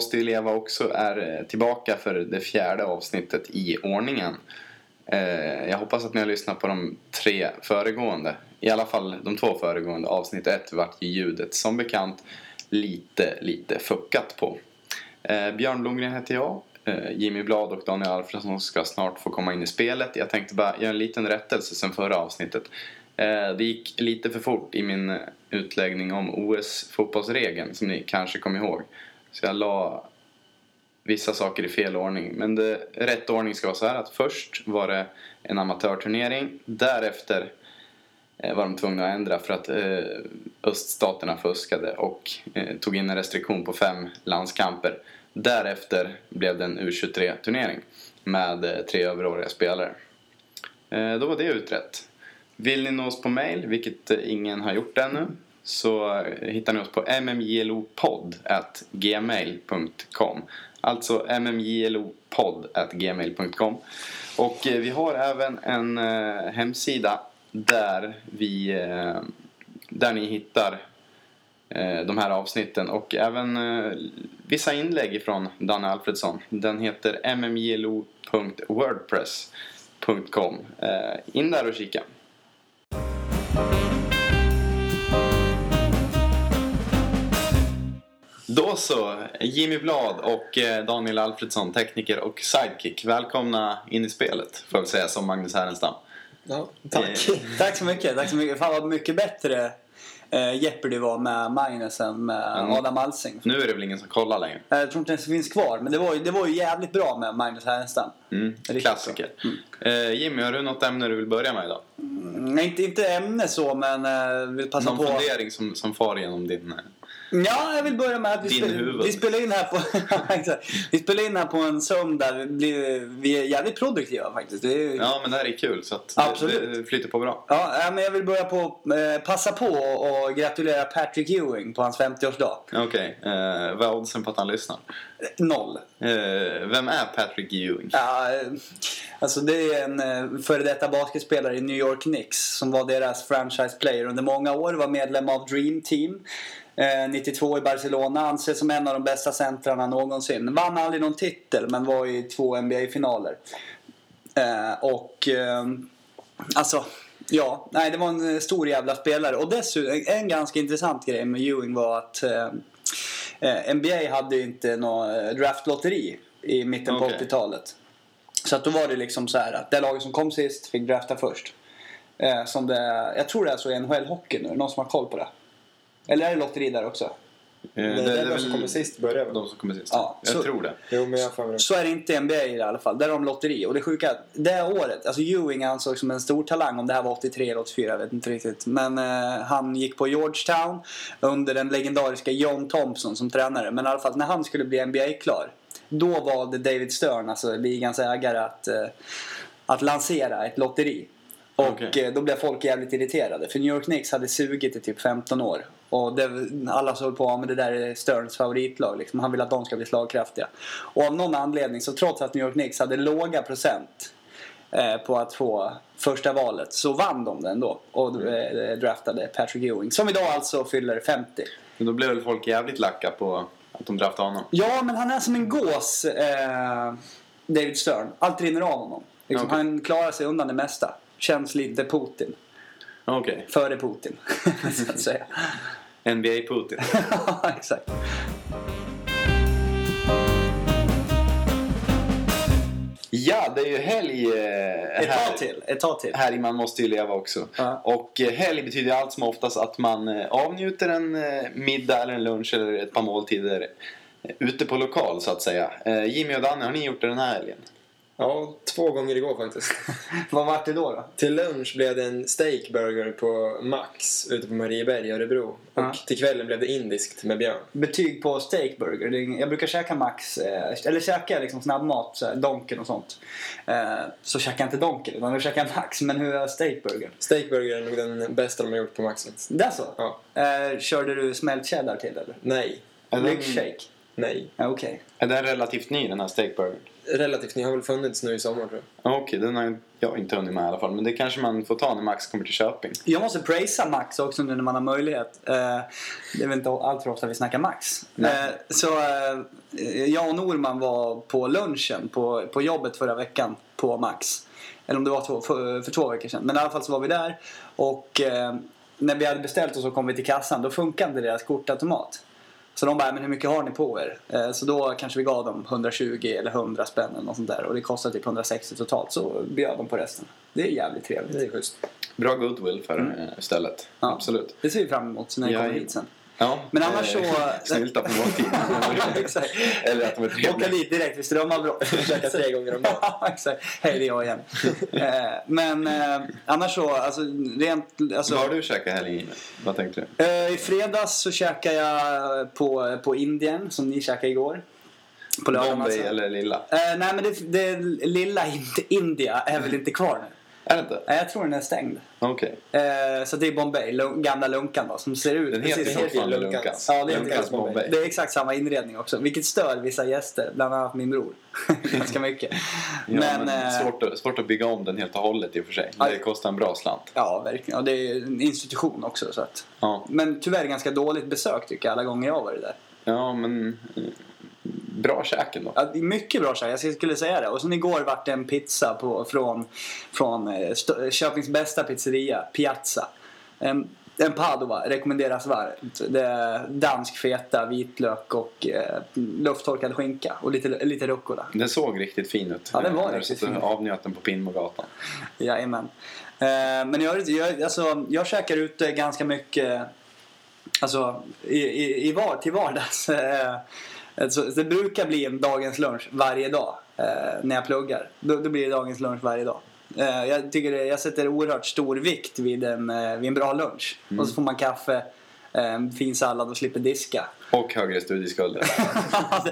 måste ju leva också är eh, tillbaka för det fjärde avsnittet i ordningen. Eh, jag hoppas att ni har lyssnat på de tre föregående. I alla fall de två föregående. Avsnitt ett vart ju ljudet som bekant lite, lite fuckat på. Eh, Björn Blomgren heter jag. Jimmy Blad och Daniel Alfredsson ska snart få komma in i spelet. Jag tänkte bara göra en liten rättelse sen förra avsnittet. Det gick lite för fort i min utläggning om OS-fotbollsregeln som ni kanske kommer ihåg. Så jag la vissa saker i fel ordning. Men det, rätt ordning ska vara så här att först var det en amatörturnering. Därefter eh, var de tvungna att ändra för att eh, öststaterna fuskade och eh, tog in en restriktion på fem landskamper. Därefter blev det en U23-turnering med eh, tre överåriga spelare. Eh, då var det utrett. Vill ni nå oss på mail, vilket eh, ingen har gjort ännu, så eh, hittar ni oss på mmjlopodd.gmail.com Alltså mmjlopodd.gmail.com Och eh, vi har även en eh, hemsida där vi där ni hittar de här avsnitten och även vissa inlägg från Danne Alfredsson. Den heter mmjlo.wordpress.com. In där och kika. Då så, Jimmy Blad och eh, Daniel Alfredsson, tekniker och sidekick. Välkomna in i spelet, får jag säga, som Magnus Härenstam. Ja, tack. Eh, Tack så mycket. Tack så mycket. Fan vad mycket bättre eh, Jeopardy var med Magnus än med Mm. Adam Alsing. Nu är det väl ingen som kollar längre. Jag tror inte ens det finns kvar. Men det var ju, det var ju jävligt bra med Magnus Härenstam. Mm, klassiker. Eh, Jimmy, har du något ämne du vill börja med idag? Mm, inte, inte ämne så men eh, vill passa Någon på. fundering som, som far genom din... Ja, jag vill börja med att vi, Din spel, vi spelar in här på. Vi spelar in här på en söndag. Vi, blir, vi är jävligt produktiva faktiskt. Är, Ja, men det här är kul så att Absolut. det, flyter på bra. Ja, men jag vill börja på eh, passa på och gratulera Patrick Ewing på hans 50-årsdag. Okej, eh, vad är oddsen på att han lyssnar? Eh, Noll. Eh, vem är Patrick Ewing? Ja, eh, alltså det är en före detta basketspelare i New York Knicks som var deras franchise player under många år. Var medlem av Dream Team. Eh, 92 i Barcelona. Anses som en av de bästa centrarna någonsin. Vann aldrig någon titel men var i två NBA-finaler. Eh, och eh, alltså, ja. Nej, det var en eh, stor jävla spelare. Och dessutom, en- ganska intressant grej med Ewing var att eh, eh, NBA hade ju inte något eh, draftlotteri i mitten på Okej. 80-talet. Så att då var det liksom så här att det laget som kom sist fick drafta först. Eh, som det, jag tror det är så i NHL-hockey nu. Någon som har koll på det? Eller är det lotteri där också? Eh, Det är de som kommer sist börjar väl? De som kommer sist. Ja, jag så- tror det. Jo, men jag det. Så är det inte i NBA i alla fall. Där har de lotteri. Och det sjuka är att det året, alltså Ewing ansågs som en stor talang om det här var 83 eller 84, jag vet inte riktigt. Men eh, han gick på Georgetown under den legendariska John Thompson som tränare. Men i alla fall när han skulle bli NBA-klar. Då valde David Stern, alltså ligans ägare, att, eh, att lansera ett lotteri. Och Okej. eh, då blev folk jävligt irriterade. För New York Knicks hade sugit i typ 15 år. Och det, alla såg på att det där är Sterns favoritlag. Liksom. Han vill att de ska bli slagkraftiga. Och av någon anledning, så trots att New York Knicks hade låga procent eh, på att få första valet så vann de det ändå. Och eh, draftade Patrick Ewing. Som idag alltså fyller 50. Men då blev väl folk jävligt lacka på att de draftade honom. Ja, men han är som en gås, eh, David Stern. Allt rinner av honom. Liksom, Okej. Han klarar sig undan det mesta. Känns lite Putin. Okej, Före Putin, så att säga. NBA Putin. Ja, exakt. ja, det är ju helg eh, Ett här. tag till. Ett tag till. Helg, man måste ju leva också. Ja. Och eh, helg betyder allt som oftast att man eh, avnjuter en eh, middag eller en lunch eller ett par måltider eh, ute på lokal så att säga. Eh, Jimmy och Danne, har ni gjort det den här helgen? Ja, två gånger igår faktiskt. Vad vart det då? då? Till lunch blev det en steakburger på Max ute på Marieberg i Örebro. Och Ja. till kvällen blev det indiskt med Björn. Betyg på steakburger. Jag brukar käka Max, eh, eller käka liksom snabbmat, så här, Donken och sånt. Eh, Så käkar jag inte Donken, utan jag käkar Max. Men hur är steakburgern? Steakburger är nog den bästa de har gjort på Max. Det är så? Ja. Eh, Körde du smält cheddar till eller? Nej. Milkshake? Nej. Okej. Är den relativt ny den här steakburgern? Relativt ny. Har väl funnits nu i sommar tror jag. Ja, Okej, den har jag inte hunnit med i alla fall. Men det kanske man får ta när Max kommer till Köping. Jag måste prisa Max också nu när man har möjlighet. Eh, det är väl inte allt för ofta vi snackar Max. Nej. Eh, så eh, jag och Norman var på lunchen på, på jobbet förra veckan på Max. Eller om det var två, för, för två veckor sedan. Men i alla fall så var vi där. Och eh, när vi hade beställt och så kom vi till kassan då funkade deras kortautomat. Så de bara, men hur mycket har ni på er? Eh, Så då kanske vi gav dem 120 eller 100 spänn eller något sånt där. Och det kostade typ 160 totalt. Så bjöd de på resten. Det är jävligt trevligt. Det är schysst. Bra goodwill för eh, stället. Mm. Ja. Absolut. Det ser vi fram emot när Ja, kommer hit sen. Ja, Men annars eh, så- Snylta på måltiden. Exakt. Eller att de är Åka trevliga. dit direkt vid strömavbrott. Käka tre gånger om dagen. Exakt. Hej, det är jag igen. Eh, Men eh, annars så, alltså rent... Alltså, Vad har du käkat helgen? Vad tänkte du? eh, I fredags så käkade jag på, på Indien, som ni käkade igår. På lördagen Bombay alltså. eller Lilla? Nej, men det, det lilla inte India är väl inte kvar nu? Är det inte? Nej, jag tror den är stängd. Okej. Eh, så det är Bombay, lun- gamla lunkan då, som ser ut Den heter precis som... Lunkans. Lunkans. Ja, det är Lunkans Lunkans Bombay. Det är exakt samma inredning också, vilket stör vissa gäster, bland annat min bror. Ganska mycket. Ja, men, eh, svårt, att, svårt att bygga om den helt och hållet i och för sig. Ja. Det kostar en bra slant. Ja, verkligen. Och det är en institution också. Så att. Ja, Men tyvärr ganska dåligt besök tycker jag alla gånger jag har varit där. ja men bra käk ändå. Ja, mycket bra käk, jag skulle säga det. Och sen igår vart det en pizza på, från, från eh, Köpings bästa pizzeria, Piazza. En, en Padova, rekommenderas varmt. Det är dansk feta, vitlök och eh, lufttorkad skinka. Och lite, lite rucola. Den såg riktigt fin ut. Ja, den var riktigt fin. avnjöt den på Pinnmogatan. Jajamän. Eh, men jag, jag, alltså, jag käkar ute ganska mycket alltså, i, i, i var, till vardags. Eh, alltså, det brukar bli en dagens lunch varje dag eh, när jag pluggar. Då, då blir det dagens lunch varje dag. Eh, jag, tycker det, jag sätter oerhört stor vikt vid en, eh, vid en bra lunch. Och så får man kaffe, en fin sallad och slipper diska. Och högre studieskulder. ja,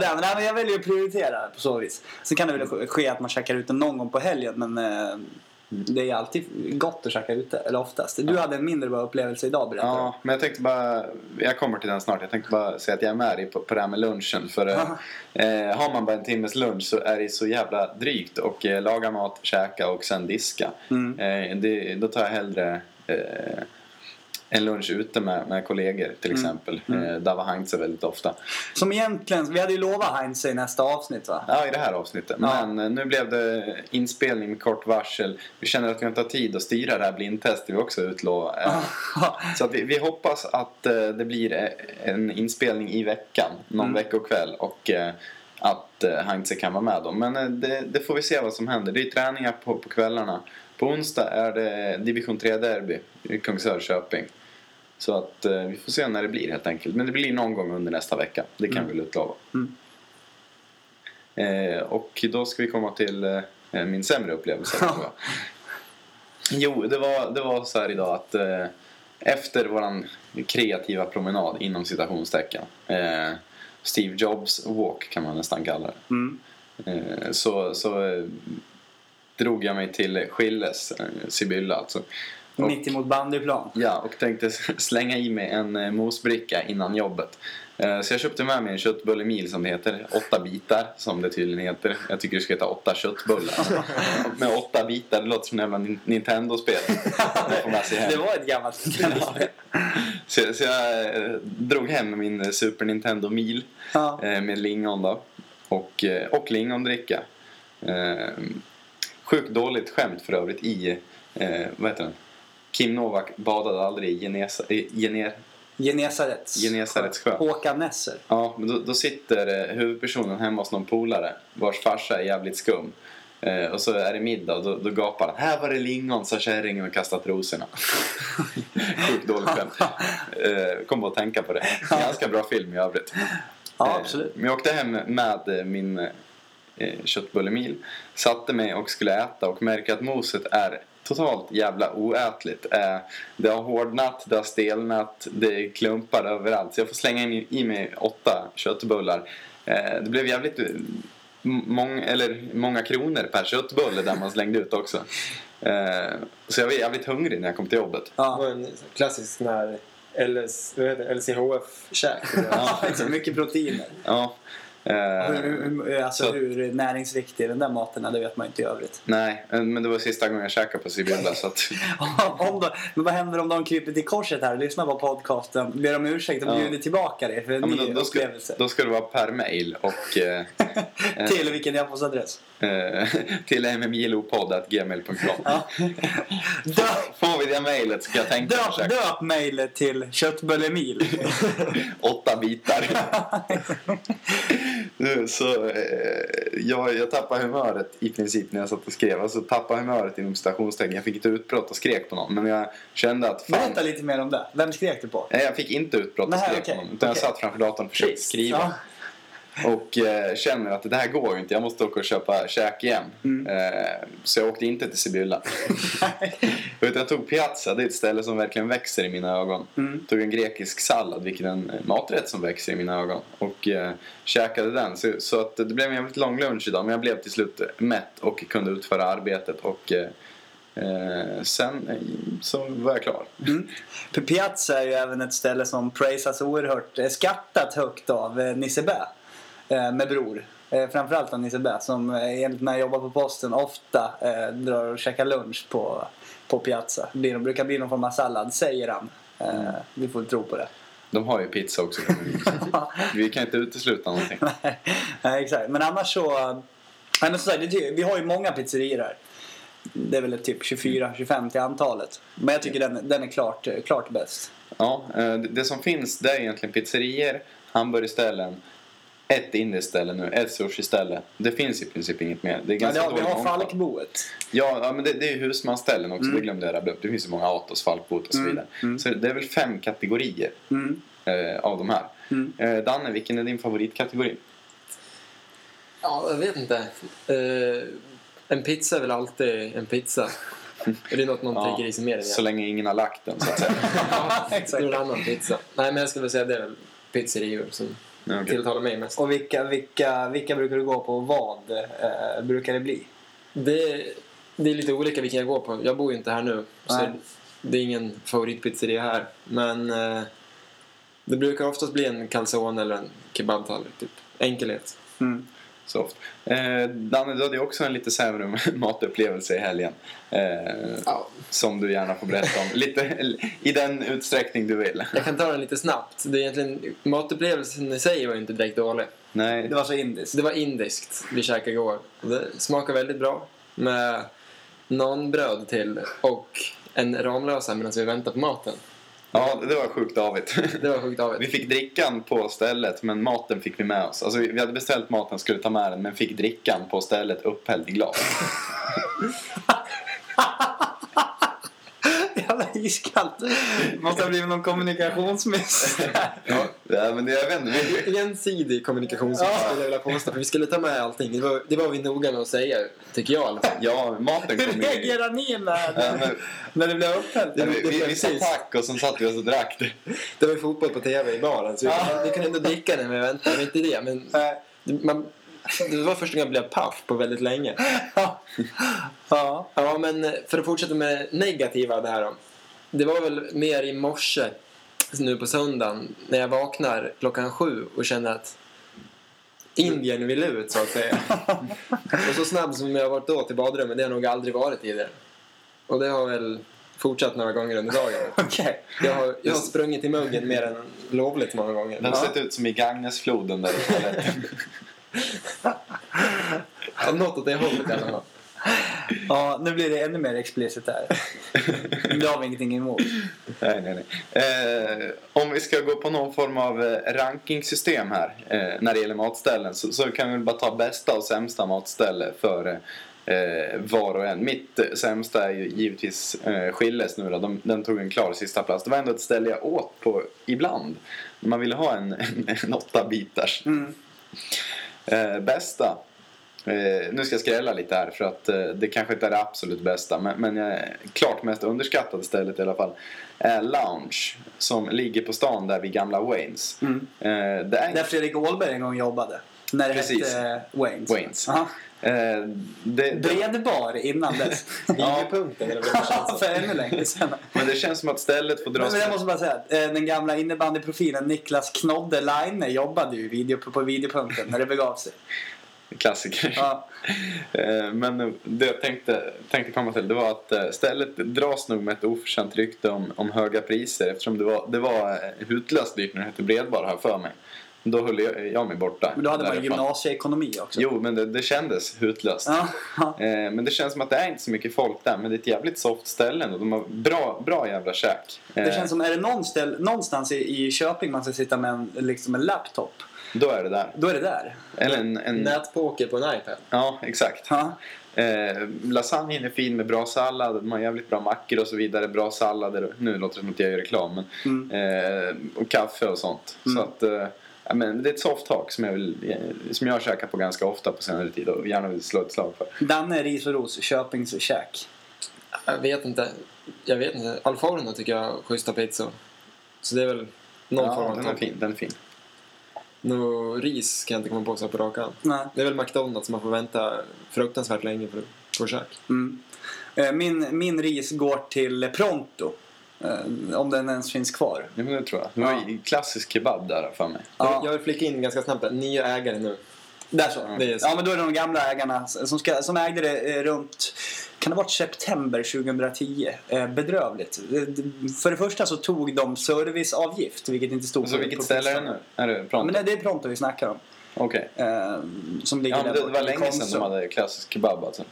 det, men, nej, jag väljer att prioritera på så vis. Sen kan det väl ske- att man käkar ute någon gång på helgen men det är alltid gott att käka ute, eller oftast. Du hade en mindre bra upplevelse idag berättade. Ja, men jag tänkte bara, jag kommer till den snart. Jag tänkte bara säga att jag är med dig på, på det här med lunchen. För eh, eh, har man bara en timmes lunch så är det så jävla drygt. Och eh, laga mat, käka och sen diska. Mm. Eh, det, då tar jag hellre eh, en lunch ute med, med kollegor till Mm. exempel. Eh, där var Heinze väldigt ofta. Som egentligen, vi hade ju lovat Heinz i nästa avsnitt va? Ja, i det här avsnittet. Ja. Men eh, nu blev det inspelning med kort varsel. Vi känner att vi inte har tid att styra det här blindtestet vi också utlovat. Eh, Så vi, vi hoppas att det blir en inspelning i veckan, någon Mm. veckokväll. Och att Heinze kan vara med då. Men det, det får vi se vad som händer. Det är träningar på, på kvällarna. På onsdag är det division 3-derby i Kungsör-Köping. Så att eh, vi får se när det blir helt enkelt. Men det blir någon gång under nästa vecka. Det kan Mm. vi utlova. Mm. Eh, och då ska vi komma till eh, min sämre upplevelse. Jo, det var, det var så här idag att eh, efter våran kreativa promenad inom citationstecken eh, Steve Jobs walk kan man nästan kalla det. Mm. Eh, så så drog jag mig till Skilles, Sibylla alltså. Och- Mitt emot bandyplan. Ja, och tänkte slänga i mig en eh, mosbricka innan jobbet. Eh, Så jag köpte med mig en köttbullemil som det heter. Åtta bitar, som det tydligen heter. Jag tycker det ska heta åtta köttbullar. Med åtta bitar, det låter som jävla Nin- Nintendo-spel. Det var ett gammalt Nintendo-spel. Så, så jag eh, drog hem min Super Nintendo Mil Ja. med lingon då. Och, och lingondricka. Sjukt dåligt skämt för övrigt i, vad heter den? Kim Novak badade aldrig i Genesa, Gener, Genesarets. Genesarets sjö. Håkan Nesser. Ja, men då, då sitter eh, huvudpersonen hemma hos någon polare vars farsa är jävligt skum. Eh, och så är det middag och då, då gapar han. Här var det lingon, sa kärringen och kastat rosorna. Sjukt dåligt skämt. Eh, kom bara att tänka på det. Ganska bra film i övrigt. Ja, Eh, absolut. Men jag åkte hem med min köttbullemil. Satte mig och skulle äta och märker att moset är totalt jävla oätligt. Eh, det har hårdnat, det har stelnat, det är klumpar överallt. Så jag får slänga in i mig åtta köttbullar. Eh, det blev jävligt eh, mång, eller många kronor per köttbulle där man slängde ut också. Eh, så jag var jävligt hungrig när jag kom till jobbet. Det Ja. var en klassisk sån här LS, det? LCHF-käk. Ja. Mycket proteiner. Ja. Eh, Hur, hur, alltså så- hur näringsriktig den där maten är, det vet man inte i övrigt. nej, eh, men det var sista gången jag käkade på Sibylla så att... om de, men vad händer om de kryper till korset här och lyssnar på podcasten? Ber om ursäkt och Ja. bjuder tillbaka dig för en Ja, ny då, då, ska, upplevelse. då ska det vara per mail och eh, Till vilken e-postadress? Eh, till mmjlopodd.gmail.com. Får vi det mailet ska jag tänka döp, försöka. döp mejlet till köttbullemil. Åtta bitar. Så, eh, jag, jag tappade humöret i princip när jag satt och skrev. Alltså tappade humöret inom citationstecken. Jag fick ett utbrott och skrek på någon. Men jag kände att fan, Berätta lite mer om det. Vem skrek du på? Nej, jag fick inte utbrott och Nej, skrek okej, på någon. Utan okej. jag satt framför datorn och försökte Trist. skriva. Ja. Och eh, känner att det här går ju inte. Jag måste åka och köpa käk igen. Mm. Eh, så jag åkte inte till Sibylla. Utan jag tog Piazza. Det är ett ställe som verkligen växer i mina ögon. Mm. Tog en grekisk sallad, vilket är en eh, maträtt som växer i mina ögon. Och eh, käkade den. Så, så att det blev en jävligt lång lunch idag. Men jag blev till slut mätt och kunde utföra arbetet. Och eh, eh, sen eh, så var jag klar. Mm. Piazza är ju även ett ställe som praisas oerhört, eh, skattat högt av eh, Nisse Bä eh, med Bror. Eh, framförallt av Nisse Bä som eh, enligt när jag jobbar på posten ofta eh, drar och käkar lunch på, på Piazza. Det brukar bli någon form av sallad, säger han. Eh, vi får tro på det. De har ju pizza också. vi kan inte utesluta någonting. Nej, exakt. Men annars så... Men som sagt, det ty- vi har ju många pizzerior här. Det är väl typ 24-25 till antalet. Men jag tycker den, den är klart, eh, klart bäst. Ja, eh, det- som finns det är egentligen pizzerior, hamburgerställen, ett indieställe nu, ett sushiställe. Det finns i princip inget mer. Det är Ja, ganska det har, vi har. Falkboet. Ja, ja, men det, det är husmansställen också. Mm. Det glömde jag rabbla upp. Det finns ju många Atos, Falkbot och så Mm, vidare. mm. Så det är väl fem kategorier Mm. eh, av de här. Mm. Eh, Danne, vilken är din favoritkategori? Ja, jag vet inte. Eh, en pizza är väl alltid en pizza. Är det något man Ja, tänker i sig mer än Så länge ingen har lagt den så att säga. Det Exakt. är en annan pizza. Nej, men jag skulle väl säga det är väl pizzerior som Okej. tilltalar mig mest. Och vilka, vilka, vilka brukar du gå på och vad eh, brukar det bli? Det, det är lite olika vilken jag går på. Jag bor ju inte här nu. Så det är ingen favoritpizzeria här. Men eh, det brukar oftast bli en calzone eller en kebabtallrik. Typ. Enkelhet. Mm. Soft. Eh, Danne, du hade ju också en lite sämre matupplevelse i helgen. Eh, Ja. som du gärna får berätta om. Lite i den utsträckning du vill. Jag kan ta den lite snabbt. Det är egentligen, matupplevelsen i sig var ju inte direkt dålig. Nej, Det var så indiskt. Det var indiskt vi käkade igår. Det smakade väldigt bra. Med nanbröd till och en Ramlösa medan vi väntar på maten. Ja, det var sjukt avigt. Det var sjukt av Vi fick drickan på stället, men maten fick vi med oss. Alltså, vi vi hade beställt maten, skulle ta med den, men fick drickan på stället upphälld i glas. Jävla iskallt. Måste ha blivit någon kommunikationsmiss. Ja, men det, jag vet inte, Ensidig kommunikation som Ja. skulle jag vilja påstå. För vi skulle ta med allting. Det var, det var vi noga med att säga, tycker jag ja, maten Hur kom ju... reagerar ni när, Ja, men, när det blev upphällt? ja, vi, vi, det vi sa tack och sen satt vi oss och drack det. Det var ju fotboll på TV i baren. Så vi, Ja. vi kunde ändå dricka när vi väntade. Det inte det. Men man, det var första gången jag blev paff på väldigt länge. Ja. ja. Ja, men för att fortsätta med det negativa där då. Det var väl mer i morse, nu på söndagen, när jag vaknar klockan sju och känner att Indien vill ut, så att säga. och så snabb som jag varit då till badrummet, det har jag nog aldrig varit tidigare. Och det har väl fortsatt några gånger under dagen. Okej. Jag har, jag har sprungit i muggen mer än lovligt många gånger. Den har sett ut som i Gagnesfloden där i toaletten. Något åt det hållet i alla fall. Ja, nu blir det ännu mer explicit här. Det har vi ingenting emot. Nej, nej, nej. Eh, om vi ska gå på någon form av eh, rankingsystem här eh, när det gäller matställen så, så kan vi bara ta bästa och sämsta matställe för eh, var och en. Mitt eh, sämsta är ju givetvis eh, Skilles nu då. De, den tog en klar sista plats. Det var ändå ett ställe jag åt på ibland. Man ville ha en, en, en åtta bitars. Mm. Eh, bästa. Eh, nu ska jag skrälla lite här för att eh, det kanske inte är det absolut bästa men, men eh, klart mest underskattade stället i alla fall är Lounge som ligger på stan där vid gamla Waynes. Mm. Eh, det är Där Fredrik Åhlberg en gång jobbade. När det Precis. hette Waynes. Waynes. Ja. Eh, det, det, Bredbar innan dess. Videopunkten eller vad det Ja, känns för ännu längre sedan. men det känns som att stället får Men dras jag måste bara säga att eh, den gamla innebandyprofilen Niklas Knodde Line jobbade ju i video, på videopunkten när det begav sig. Klassiker. Ja. Eh, Men det jag tänkte, tänkte komma till det var att eh, stället dras nog med ett oförtjänt rykte om, om höga priser eftersom det var, det var eh, hutlöst dyrt när det hette Bredbar här för mig. Då höll jag, jag mig borta. Men då hade man gymnasieekonomi också. Jo, men det, det kändes hutlöst. Ja. Eh, Men det känns som att det är inte så mycket folk där. Men det är ett jävligt soft ställe och de har bra, bra jävla käk. Det Eh, känns som, är det någon ställ, någonstans i, i Köping man ska sitta med en, liksom en laptop, Då är det där. då är det där. Eller en... en Nätpoker på en iPad. ja, exakt. Ja. Eh, lasagnen är fin med bra sallad, de har jävligt bra mackor och så vidare. Bra sallader. Nu låter det som att jag gör reklam. Men, Mm. eh, och kaffe och sånt. Mm. Så att, eh, men det är ett soft talk som jag, vill, eh, som jag har käkat på ganska ofta på senare tid och gärna vill slå ett slag för. Danne Ris och Ros, Köpings käk. Jag vet inte. Jag vet inte. Alforno tycker jag har schyssta pizzor. Så det är väl någon form Ja, av den är fin. Den är fin. Nå, ris kan jag inte komma på så här på rak arm. Nej. Det är väl McDonalds man får vänta fruktansvärt länge för att få käk. Mm. Eh, Min, min ris går till Pronto. Eh, Om den ens finns kvar. Ja, men det tror jag. Det var Ja. klassisk kebab där för mig. Ja. Jag vill flika in ganska snabbt där. Nya ägare nu. Där så. Det är så. Ja, men då är det de gamla ägarna som, ska, som ägde det eh, runt, kan det ha varit september 2010? Eh, bedrövligt. Eh, För det första så tog de serviceavgift, vilket inte stod Så vilket ställe är det nu? Är det Ja, Pronto? men det, är Pronto vi snackar om. Okej. Eh, som ligger Ja, men det, det var länge sedan de hade klassisk kebab alltså.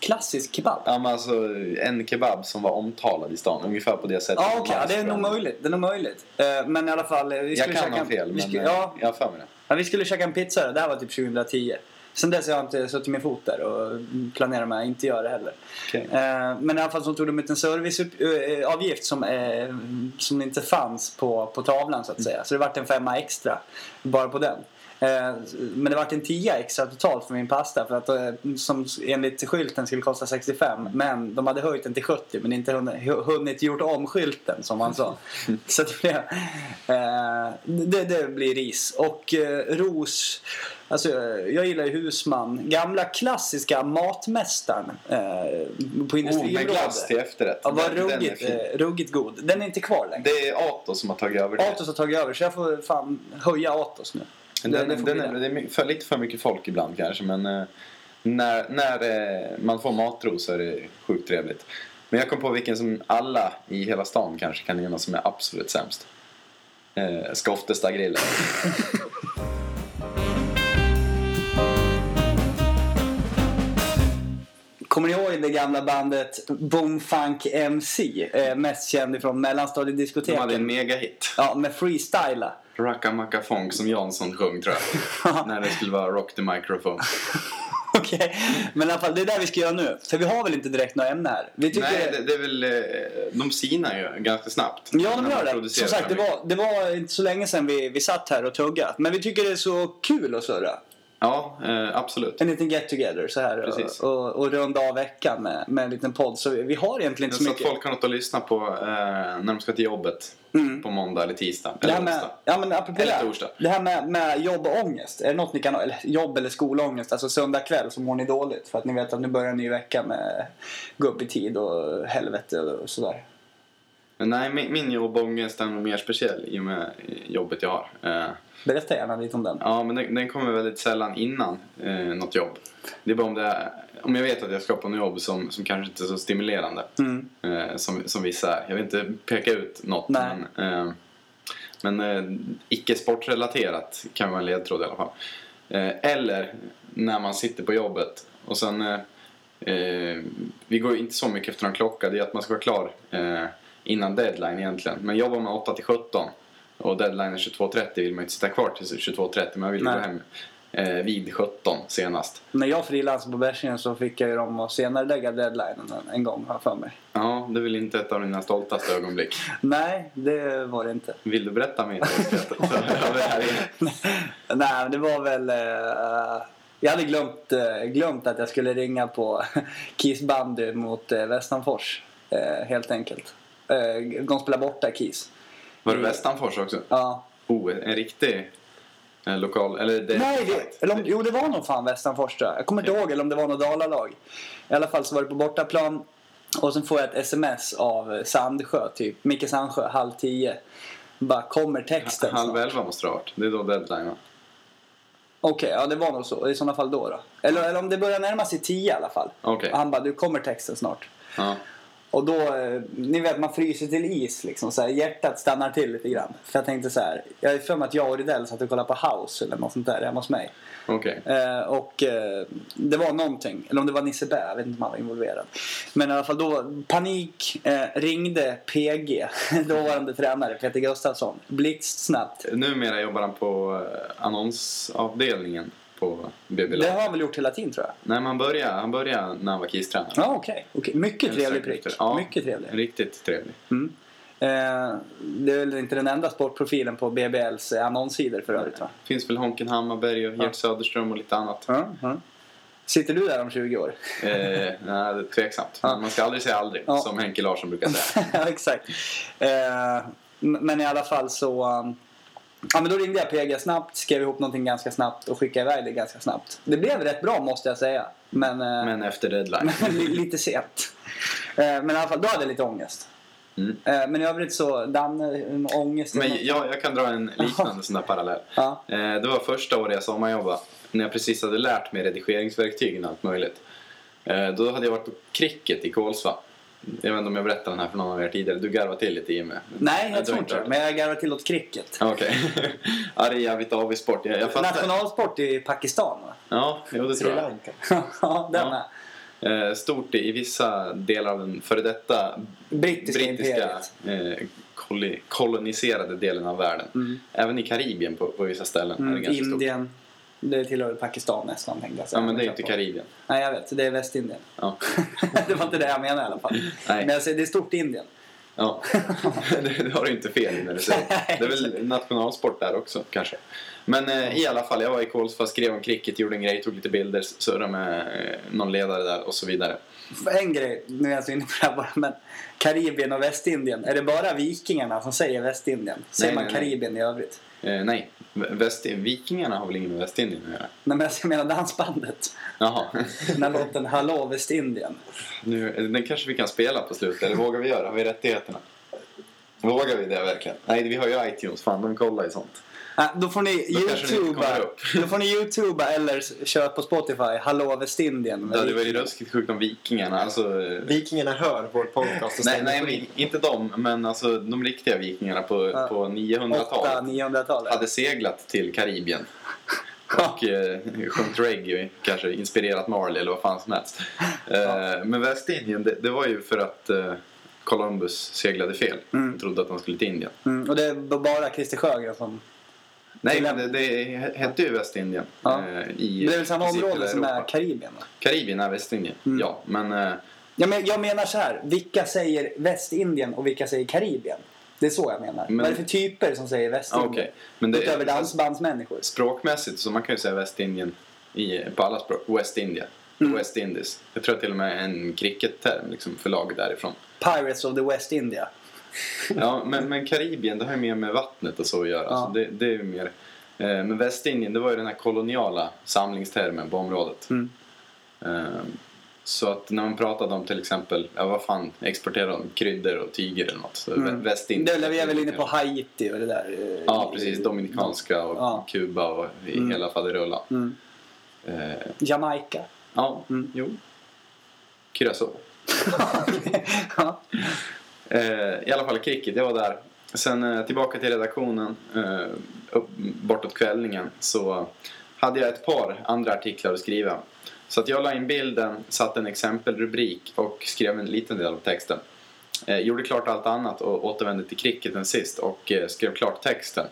Klassisk kebab. Ja, men alltså en kebab som var omtalad i stan. Ungefär på det sättet. Ja, okej. ja, det är nog möjligt. Det är nog möjligt. Eh, men i alla fall. eh, Vi Jag skulle kan käka ha fel, vi men skulle, eh, ja, jag har för mig det. Ja, vi skulle käka en pizza. Det här var typ 2010. Sen dess har jag inte suttit min fot där och planerar med att inte göra det heller. Okej. Eh, Men i alla fall så tog de ut en serviceavgift som, eh, som inte fanns på, på tavlan så att säga. Så det vart en femma extra bara på den. Eh, Men det vart en tia extra totalt för min pasta för att eh, som enligt skylten skulle kosta 65 men de hade höjt den till 70 men inte hunnit, gjort om skylten som man sa. Så det, blev, eh, det, det blir ris. Och ros, alltså jag gillar ju Husman. Gamla klassiska matmästaren eh, på Oh, med industriområdet. glass till efterrätt. Ja, var Den- är ruggigt, eh, ruggigt god. Den är inte kvar längre. Det är Atos som har tagit över det. Atos har tagit över så jag får fan höja Atos nu. Den, får den, bli är, det. är för, lite för mycket folk ibland kanske men eh, när, när eh, man får matro så är det sjukt trevligt. Men jag kom på vilken som alla i hela stan kanske kan enas som är absolut sämst. Eh, Skoftestad-grillen. Kommer ni ihåg det gamla bandet Boomfunk MC? Eh, mest känd ifrån De hade en mellanstadiediskoteken. megahit. Ja, med freestyla. Racka Macka Fong som Jansson sjöng tror jag. när det skulle vara Rock the Microphone. Okej, men i alla fall det är det vi ska göra nu. För vi har väl inte direkt några ämnen här. Vi tycker... Nej, det, det är väl... eh, De sinar ju ganska snabbt. Ja, de gör det. Som sagt, det var, det var inte så länge sedan vi, vi satt här och tuggat. Men vi tycker det är så kul att surra. Ja, eh, absolut. En liten get together så här Precis. och, och, och runda av veckan med, med en liten podd. Så vi, vi har egentligen inte så Så att mycket. folk har något att lyssna på eh, när de ska till jobbet. Mm. På måndag eller tisdag. Det Eller här med, onsdag. ja, men apropå Eller det, torsdag. det här med, med jobb och ångest. Är det något ni kan? Eller jobb eller skolångest. Alltså söndag kväll så mår ni dåligt. För att ni vet att nu börjar en ny vecka med gå upp i tid och helvete och sådär. Men nej, min, min jobbångest är nog mer speciell i och med jobbet jag har. Eh, Berätta gärna lite om den. ja, men den, den kommer väldigt sällan innan eh, något jobb. Det är bara om, det är, om jag vet att jag ska på något jobb som, som kanske inte är så stimulerande. Mm. Eh, som, som vissa är. Jag vill inte peka ut något. Nej. Men, eh, men eh, icke sportrelaterat kan vara en ledtråd i alla fall. Eh, eller när man sitter på jobbet och sen... Eh, eh, vi går inte så mycket efter någon klocka. Det är att man ska vara klar innan deadline egentligen. Men jobbar man 8 till 17 och deadline är 22.30 vill man inte sitta kvar till 22.30. Man vill Nej. gå hem eh, vid 17 senast. När jag frilansade på Bärsingen så fick jag ju dem att senare lägga deadlinen en, gång har jag för mig. Ja, det är väl inte ett av dina stoltaste ögonblick. Nej, det var det inte. Vill du berätta mer? Nej, men det var väl... eh, jag hade glömt, eh, glömt att jag skulle ringa på Kies bandy mot uh, Västanfors. helt enkelt. Uh, de spelar borta Kies. Var det Västanfors också? Ja. Oh, en riktig Eh, lokal, eller det, Nej, det, eller om, jo det var nog fan Västanfors tror jag. Jag kommer inte ihåg eller om det var något Dalalag. I alla fall så var det på bortaplan. Och sen får jag ett sms av Sandsjö, typ. Micke Sandsjö, halv tio. Bara, kommer texten Halv snart? elva måste det ha varit. Det är då deadline va? Okej, ja det var nog så. I sådana fall då då. Eller, eller om det börjar närma sig tio i alla fall. Okej. Och han bara, du kommer texten snart. Ja. Och då, eh, ni vet man fryser till is liksom. Så här, hjärtat stannar till lite grann. För jag tänkte så här, jag är för mig att jag och Rydell satt och kollade på House eller något sånt där hemma hos mig. Okej. Eh, och eh, det var någonting, eller om det var Nisse Bä, jag vet inte om han var involverad. Men i alla fall då, panik, eh, ringde PG, dåvarande tränare Peter Gustafsson, blixtsnabbt. Numera jobbar han på eh, annonsavdelningen på BB Det har han väl gjort hela tiden tror jag. Nej, men han började, han började när han var KIS-tränare. Ja, okej. okej. Mycket Eller trevlig strax prick. Ja, Mycket trevlig. Riktigt trevlig. Mm. Eh, det är väl inte den enda sportprofilen på BBLs annonssidor för övrigt va? Finns väl Honken Hammarberg och Gert Söderström och lite annat. Ja, ja. Sitter du där om 20 år? Eh, nej, det är tveksamt. Ja. Man ska aldrig säga aldrig, Ja. som Henke Larsson brukar säga. ja, exakt. Eh, men i alla fall så... Ja, men då ringde jag PG snabbt, skrev ihop någonting ganska snabbt och skickade iväg det ganska snabbt. Det blev rätt bra måste jag säga. Men, eh, Men efter deadline. li- lite sent. Eh, men i alla fall, då hade jag lite ångest. Mm. Eh, men i övrigt så, Danne, ångest. Men jag, jag kan dra en liknande sån där parallell. Ja. Det var första året jag sommarjobbade. När jag precis hade lärt mig redigeringsverktygen och allt möjligt. Då hade jag varit på cricket i Kolsva. Jag vet inte om jag berättade den här för någon av er tidigare. Du garvade till lite Jimmy. Nej, jag tror inte det. Men jag garvar till åt cricket. Ja, Okej. är jävligt avig sport. Jag, jag fattar. Nationalsport i Pakistan va? Ja, jo, det Sri tror jag. Lanka. ja, den Ja. med. Eh, stort i, i vissa delar av den före detta Brittiska, brittiska eh, koloniserade delen av världen. Mm. Även i Karibien på, på vissa ställen är det Mm, ganska stort. Det tillhör väl Pakistan nästan tänkte jag säga. Ja, men det är ju inte Karibien. Nej, jag vet. Det är Västindien. Ja. det var inte det jag menade i alla fall. Nej. Men jag säger, det är stort Indien. Ja, det, har du inte fel när du säger. Det är väl nationalsport där också kanske. Men eh, i alla fall, jag var i Kolsva, skrev om cricket, gjorde en grej, tog lite bilder, surrade med eh, någon ledare där och så vidare. En grej, nu är jag så inne på det här bara, men Karibien och Västindien. Är det bara vikingarna som säger Västindien? Säger Nej, man nej, nej. Karibien i övrigt? Eh, nej, Väst, vikingarna har väl inget med Västindien att göra? Nej, men jag menar dansbandet. Jaha, Den här låten Hallå Västindien. nu, den kanske vi kan spela på slutet, eller vågar vi göra? Har vi rättigheterna? Vågar vi det verkligen? Nej, vi har ju iTunes, fan de kollar ju sånt. Då får ni Då youtuba, då får ni youtuba eller köra på Spotify Hallå Västindien. Det hade varit ruskigt sjukt om vikingarna, alltså... eh, Vikingarna hör vår podcast och Nej, nej inte de, men alltså de riktiga vikingarna på, Ja. på 900-talet 800-900-talet. hade seglat till Karibien. Och eh, sjungit reggae, kanske inspirerat Marley eller vad fan som helst. Eh, men Västindien, det, det var ju för att eh, Columbus seglade fel. Mm. Trodde att de skulle till Indien. Mm, och det är bara Christer Sjögren som... Nej, men det, det hette ju Västindien. Ja. eh, i Det är väl samma område som är. Karibien? Va? Karibien är Västindien, Mm. ja. Men eh, Ja, men jag menar så här. Vilka säger Västindien och vilka säger Karibien? Det är så jag menar. Men- Vad är det för typer som säger Västindien? okej. Men det, Utöver dansbandsmänniskor. språkmässigt så man kan ju säga Västindien i, på alla språk. West India. Mm. West Indies. Jag tror till och med en cricketterm liksom för lag därifrån. Pirates of the West India. Ja, men, men Karibien det har ju mer med vattnet och så att göra. Ja. Så det, det är ju mer... Eh, men Västindien det var ju den här koloniala samlingstermen på området. Mm. Eh, så att när man pratade om till exempel, ja vad fan, exporterar de kryddor och tyger eller något. Mm. Västindien. Det, vi är väl inne på Haiti och det där. eh, Ja, precis. Dominikanska och Ja. Kuba och i Mm. hela faderullan. Mm. Eh, Jamaica. ja, Mm. jo. Curacao. ja. Eh, I alla fall cricket, jag var där. Sen eh, tillbaka till redaktionen, eh, upp, bortåt kvällningen, så hade jag ett par andra artiklar att skriva. Så att jag la in bilden, satte en exempelrubrik och skrev en liten del av texten. Eh, gjorde klart allt annat och återvände till cricketen sist och eh, skrev klart texten.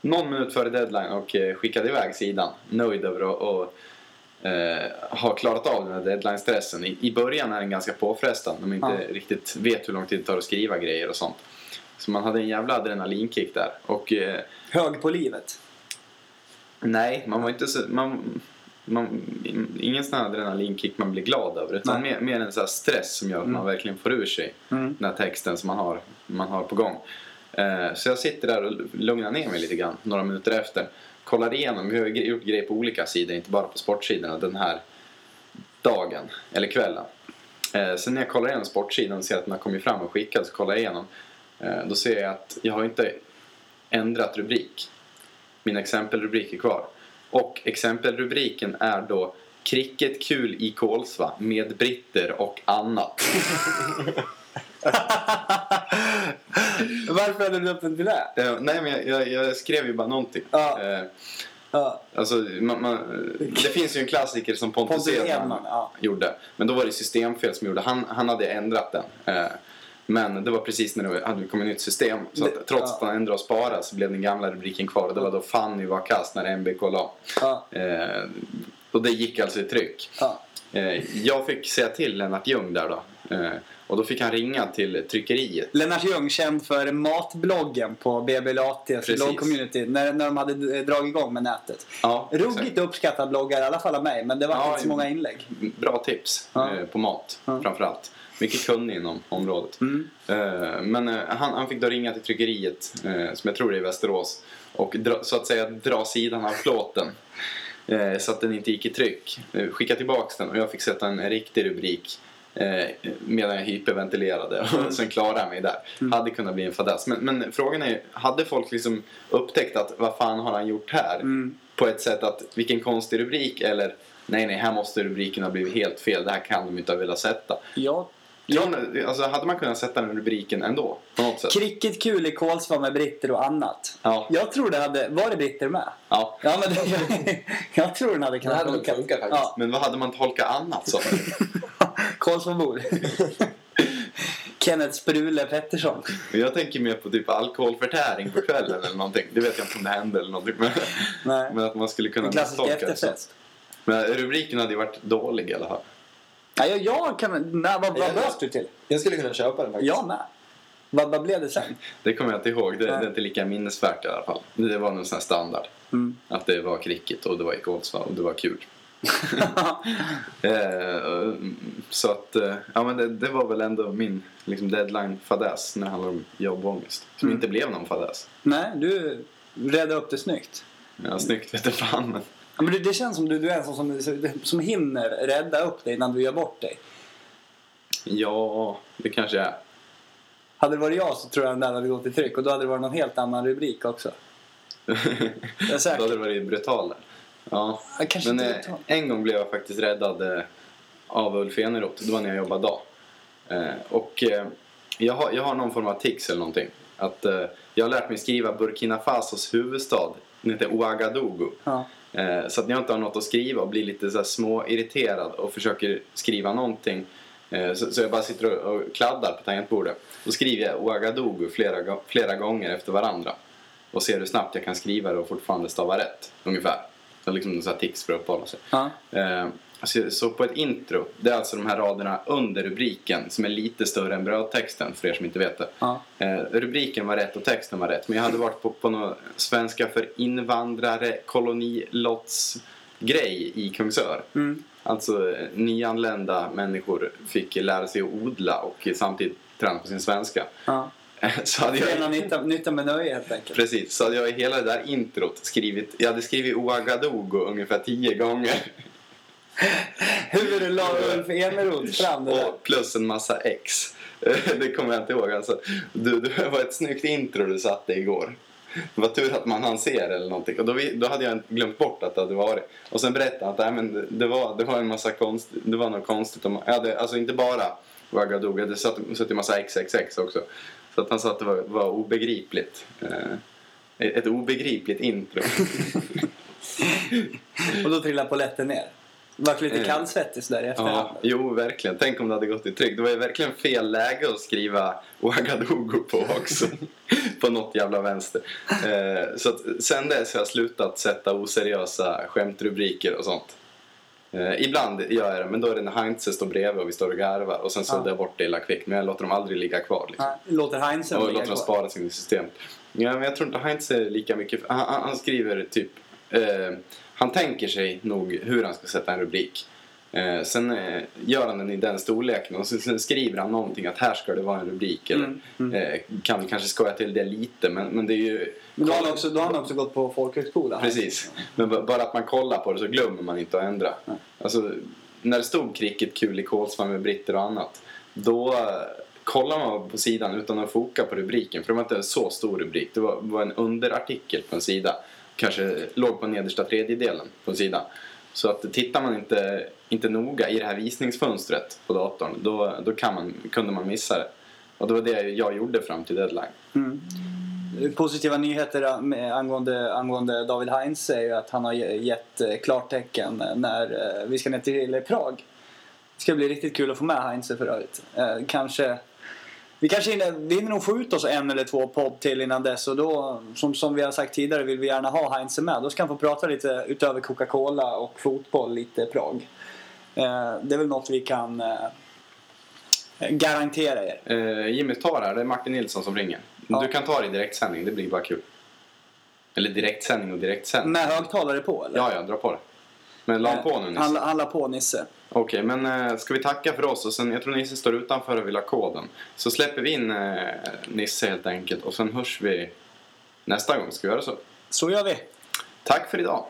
Någon minut före deadline och eh, skickade iväg sidan. Nöjd över att och, eh, ha klarat av den här deadline-stressen. I, I början är den ganska påfrestande när man inte Ja. riktigt vet hur lång tid det tar att skriva grejer och sånt. Så man hade en jävla adrenalinkick där. Och eh, Hög på livet. nej, man var inte så... Man, man, ingen sån här adrenalinkick man blir glad över. Utan mer, mer en sån här stress som gör att Mm. man verkligen får ur sig Mm. den här texten som man har, man har på gång. Eh, så jag sitter där och lugnar ner mig lite grann några minuter efter. Kollar igenom, vi har gjort grejer på olika sidor, inte bara på sportsidorna den här dagen, eller kvällen. Eh, sen när jag kollar igenom sportsidan och ser att den har kommit fram och skickad så kollar jag igenom. Eh, då ser jag att jag har inte ändrat rubrik. Min exempelrubrik är kvar. Och exempelrubriken är då Cricketkul i Kolsva med britter och annat. Varför hade du upp den till det? Eh, nej men jag, jag, jag skrev ju bara någonting. Ja. Eh, Ja. alltså, man, man, det finns ju en klassiker som Pontus, Pontus Edman ja. gjorde. Men då var det systemfel som gjorde. Han, han hade ändrat den. Eh, men det var precis när det hade kommit nytt system. Så att, trots att han ändrade och sparade så blev den gamla rubriken kvar. Och det var då Fanny var kass när MBK la. Ja. Eh, och det gick alltså i tryck. Eh, jag fick säga till Lennart Ljung där då. Eh, och då fick han ringa till tryckeriet. Lennart Ljung, känd för matbloggen på BBLATs Precis. blogg-community när, när de hade dragit igång med nätet. Ja, exakt. Ruggigt uppskattad bloggare, i alla fall av mig, men det var Ja, inte så många inlägg. Bra tips Ja. eh, på mat Ja. framförallt. Mycket kunnig inom området. Mm. Eh, men han, han fick då ringa till tryckeriet, som jag tror är i Västerås, och dra, så att säga dra sidan av plåten. Så att den inte gick i tryck. Skicka tillbaks den och jag fick sätta en riktig rubrik. Eh, medan jag hyperventilerade och sen klarade jag mig där. Hade kunnat bli en fadäs. Men, men frågan är, hade folk liksom upptäckt att vad fan har han gjort här? Mm. På ett sätt att vilken konstig rubrik eller nej nej här måste rubriken ha blivit helt fel. Det här kan de inte ha velat sätta. Ja. Ja, alltså, hade man kunnat sätta den rubriken ändå på något sätt? Cricketkul i Kolsva med britter och annat. Ja. Jag tror det hade... Var det britter med? ja. Ja, men det, jag, jag tror den hade Det kunnat funka. funkat faktiskt. Ja, Men vad hade man tolkat annat som? Kolsvabor. Kenneth Sprule Pettersson. Jag tänker mer på typ alkoholförtäring på kvällen eller någonting. Det vet jag inte om det hände eller någonting. Men, Nej. men att man skulle kunna misstolka efterfest. Men rubriken hade ju varit dålig i alla fall. Ja, jag, jag kan... Nej, vad, vad bröt du till? Jag skulle kunna köpa den faktiskt. Jag med. Vad, vad blev det sen? Det kommer jag inte ihåg. Det, det Nej. är inte lika minnesvärt i alla fall. Det var någon sån här standard. Mm. Att det var cricket och det var i Kolsva och det var kul. Eh, så att, eh, ja men det, det var väl ändå min liksom deadline-fadäs när det handlar om jobbångest. Som Mm. inte blev någon fadäs. Nej, du redde upp det snyggt. Ja, snyggt vet jag fan men. Ja, men det, det känns som du, du är en sån som, som hinner rädda upp dig innan du gör bort dig. Ja, det kanske är. Hade det varit jag så tror jag den där hade gått i tryck och då hade det varit någon helt annan rubrik också. Jag är Då hade det varit brutal där. Ja. Kanske Men inte eh, en gång blev jag faktiskt räddad eh, av Ulf Eneroth. Det var när jag jobbade dag. Eh, och jag, har, jag har någon form av tics eller någonting. Att, jag har lärt mig skriva Burkina Fasos huvudstad. Den heter Ouagadougou. Ja. Så att när jag inte har något att skriva och blir lite så små irriterad och försöker skriva någonting. Så, så jag bara sitter och, och kladdar på tangentbordet. Då skriver jag Ouagadougou flera, flera gånger efter varandra. Och ser hur snabbt jag kan skriva det och fortfarande stava rätt. Ungefär. Så liksom sån här tics för att uppehålla sig. Ja. Eh, så, så på ett intro, det är alltså de här raderna under rubriken som är lite större än brödtexten för er som inte vet det. Ja. Eh, rubriken var rätt och texten var rätt men jag hade varit på, på någon svenska för invandrare kolonilotts grej i Kungsör. Mm. Alltså eh, nyanlända människor fick lära sig att odla och samtidigt träna på sin svenska. Ja. Så hade Förena jag, nytta, nytta med nöje helt enkelt. precis, så hade jag i hela det där introt skrivit, jag hade skrivit Ouagadougou ungefär tio gånger. Hur la Ulf Eneroth fram det där? Och plus en massa X. Det kommer jag inte ihåg. Alltså, du, det var ett snyggt intro du satte igår. Det var tur att man hann se det eller någonting. Och då, vi, då hade jag glömt bort att det hade varit. Och sen berättade han att nej, men det, det, var, det var en massa konst, det var något konstigt. Om, hade, alltså inte bara Ouagadougou, hade satt, satt en massa XXX också. Så att han sa att det var, var obegripligt. Eh, ett obegripligt intro. Och då trillade polletten ner. Vart lite Eh. kallsvettig sådär i efterhand. Ja, jo, verkligen. Tänk om det hade gått i tryck. Det var ju verkligen fel läge att skriva Ouagadougou på också. på något jävla vänster. Eh, så att sen dess har jag slutat sätta oseriösa skämtrubriker och sånt. Eh, ibland gör jag det, men då är det när Heinze står bredvid och vi står och garvar. Och sen så Ja. ja. jag bort det illa kvickt. Men jag låter dem aldrig ligga kvar. Liksom. Låter Heinzen Och ligga låter dem spara sin system. Ja, men jag tror inte Heinz är lika mycket... Han, han han skriver typ... Eh, han tänker sig nog hur han ska sätta en rubrik. Eh, sen eh, gör han den i den storleken och sen, sen skriver han någonting att här ska det vara en rubrik. Eller, Mm, mm. Eh, kan kanske skoja till det lite men, men det är ju... Men då har han också, då har han också gått på folkhögskola. Precis. Men bara att man kollar på det så glömmer man inte att ändra. Alltså, när det stod cricketkul i Kolsva med britter och annat. Då eh, kollar man på sidan utan att foka på rubriken. För det var inte en så stor rubrik. Det var, var en underartikel på en sida. Kanske låg på nedersta tredjedelen på en sida. Så att tittar man inte, inte noga i det här visningsfönstret på datorn då, då kan man, kunde man missa det. Och det var det jag gjorde fram till deadline. Mm. Positiva nyheter angående, angående David Heinz är ju att han har gett eh, klartecken när eh, vi ska ner till Prag. Det ska bli riktigt kul att få med Heinz för övrigt. Eh, kanske vi kanske hinner, vi hinner nog få ut oss en eller två podd till innan dess och då, som, som vi har sagt tidigare, vill vi gärna ha Heinz med. Då ska han få prata lite utöver Coca-Cola och fotboll, lite Prag. Eh, Det är väl något vi kan eh, garantera er. Eh, Jimmy, ta det här. Det är Martin Nilsson som ringer. Ja. Du kan ta det i direktsändning. Det blir bara kul. Eller direktsändning och direktsändning. Med högtalare på eller? Ja, ja, dra på det. Men la på nu Nisse. Han, han la på Nisse. Okej, men eh, ska vi tacka för oss? Och sen, jag tror Nisse står utanför och vill ha koden. Så släpper vi in eh, Nisse helt enkelt. Och sen hörs vi nästa gång. Ska vi göra så? Så gör vi. Tack för idag.